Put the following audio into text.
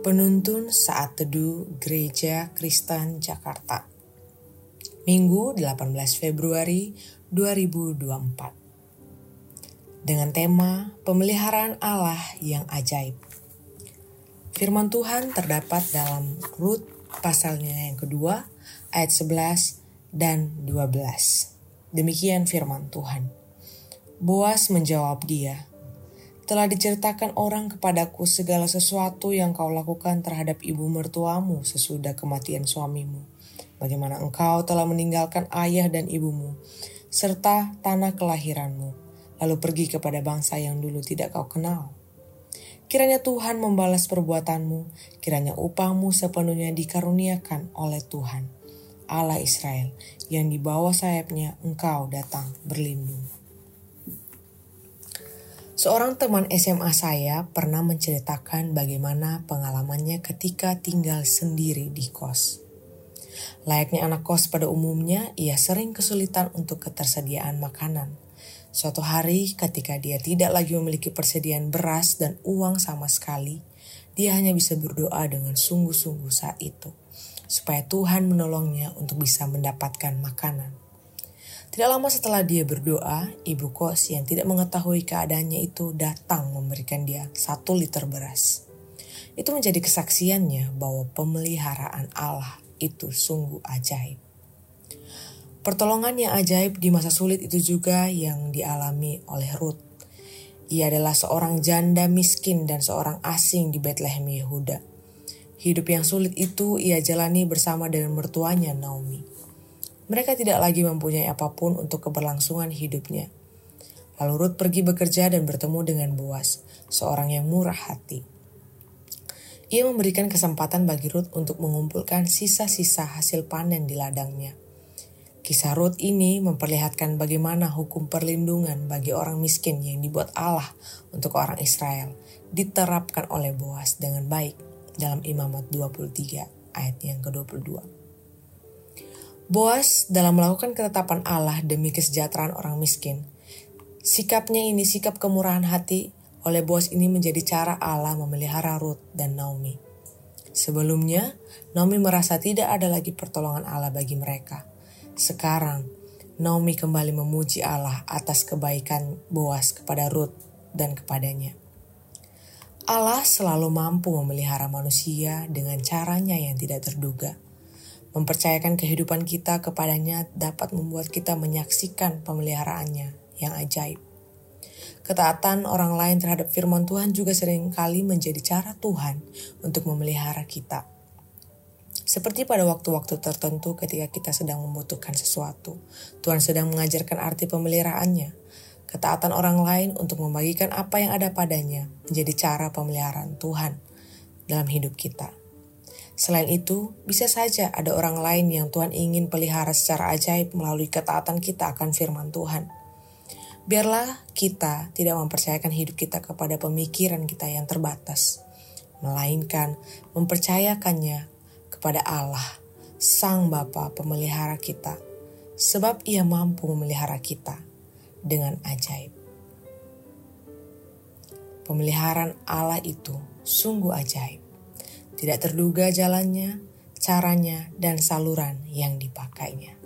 Penuntun Saat Teduh Gereja Kristen Jakarta. Minggu 18 Februari 2024 Dengan tema Pemeliharaan Allah yang ajaib. Firman Tuhan terdapat dalam Rut pasalnya yang kedua ayat 11 dan 12 Demikian firman Tuhan. Boas menjawab dia telah diceritakan orang kepadaku segala sesuatu yang kau lakukan terhadap ibu mertuamu sesudah kematian suamimu. Bagaimana engkau telah meninggalkan ayah dan ibumu, serta tanah kelahiranmu, lalu pergi kepada bangsa yang dulu tidak kau kenal. Kiranya Tuhan membalas perbuatanmu, kiranya upahmu sepenuhnya dikaruniakan oleh Tuhan, Allah Israel, yang di bawah sayapnya engkau datang berlindung. Seorang teman SMA saya pernah menceritakan bagaimana pengalamannya ketika tinggal sendiri di kos. Layaknya anak kos pada umumnya, ia sering kesulitan untuk ketersediaan makanan. Suatu hari ketika dia tidak lagi memiliki persediaan beras dan uang sama sekali, dia hanya bisa berdoa dengan sungguh-sungguh saat itu, supaya Tuhan menolongnya untuk bisa mendapatkan makanan. Tidak lama setelah dia berdoa, ibu kos yang tidak mengetahui keadaannya itu datang memberikan dia satu liter beras. Itu menjadi kesaksiannya bahwa pemeliharaan Allah itu sungguh ajaib. Pertolongan yang ajaib di masa sulit itu juga yang dialami oleh Ruth. Ia adalah seorang janda miskin dan seorang asing di Bethlehem Yehuda. Hidup yang sulit itu ia jalani bersama dengan mertuanya Naomi. Mereka tidak lagi mempunyai apa pun untuk keberlangsungan hidupnya. Lalu Ruth pergi bekerja dan bertemu dengan Boas, seorang yang murah hati. Ia memberikan kesempatan bagi Ruth untuk mengumpulkan sisa-sisa hasil panen di ladangnya. Kisah Ruth ini memperlihatkan bagaimana hukum perlindungan bagi orang miskin yang dibuat Allah untuk orang Israel diterapkan oleh Boas dengan baik dalam Imamat 23 ayat yang ke-22. Boas dalam melakukan ketetapan Allah demi kesejahteraan orang miskin. Sikapnya ini sikap kemurahan hati oleh Boas ini menjadi cara Allah memelihara Ruth dan Naomi. Sebelumnya, Naomi merasa tidak ada lagi pertolongan Allah bagi mereka. Sekarang, Naomi kembali memuji Allah atas kebaikan Boas kepada Ruth dan kepadanya. Allah selalu mampu memelihara manusia dengan caranya yang tidak terduga. Mempercayakan kehidupan kita kepadanya dapat membuat kita menyaksikan pemeliharaannya yang ajaib. Ketaatan orang lain terhadap firman Tuhan juga sering kali menjadi cara Tuhan untuk memelihara kita. Seperti pada waktu-waktu tertentu ketika kita sedang membutuhkan sesuatu, Tuhan sedang mengajarkan arti pemeliharaannya. Ketaatan orang lain untuk membagikan apa yang ada padanya menjadi cara pemeliharaan Tuhan dalam hidup kita. Selain itu, bisa saja ada orang lain yang Tuhan ingin pelihara secara ajaib melalui ketaatan kita akan firman Tuhan. Biarlah kita tidak mempercayakan hidup kita kepada pemikiran kita yang terbatas, melainkan mempercayakannya kepada Allah, Sang Bapa pemelihara kita, sebab ia mampu memelihara kita dengan ajaib. Pemeliharaan Allah itu sungguh ajaib. Tidak terduga jalannya, caranya, dan saluran yang dipakainya.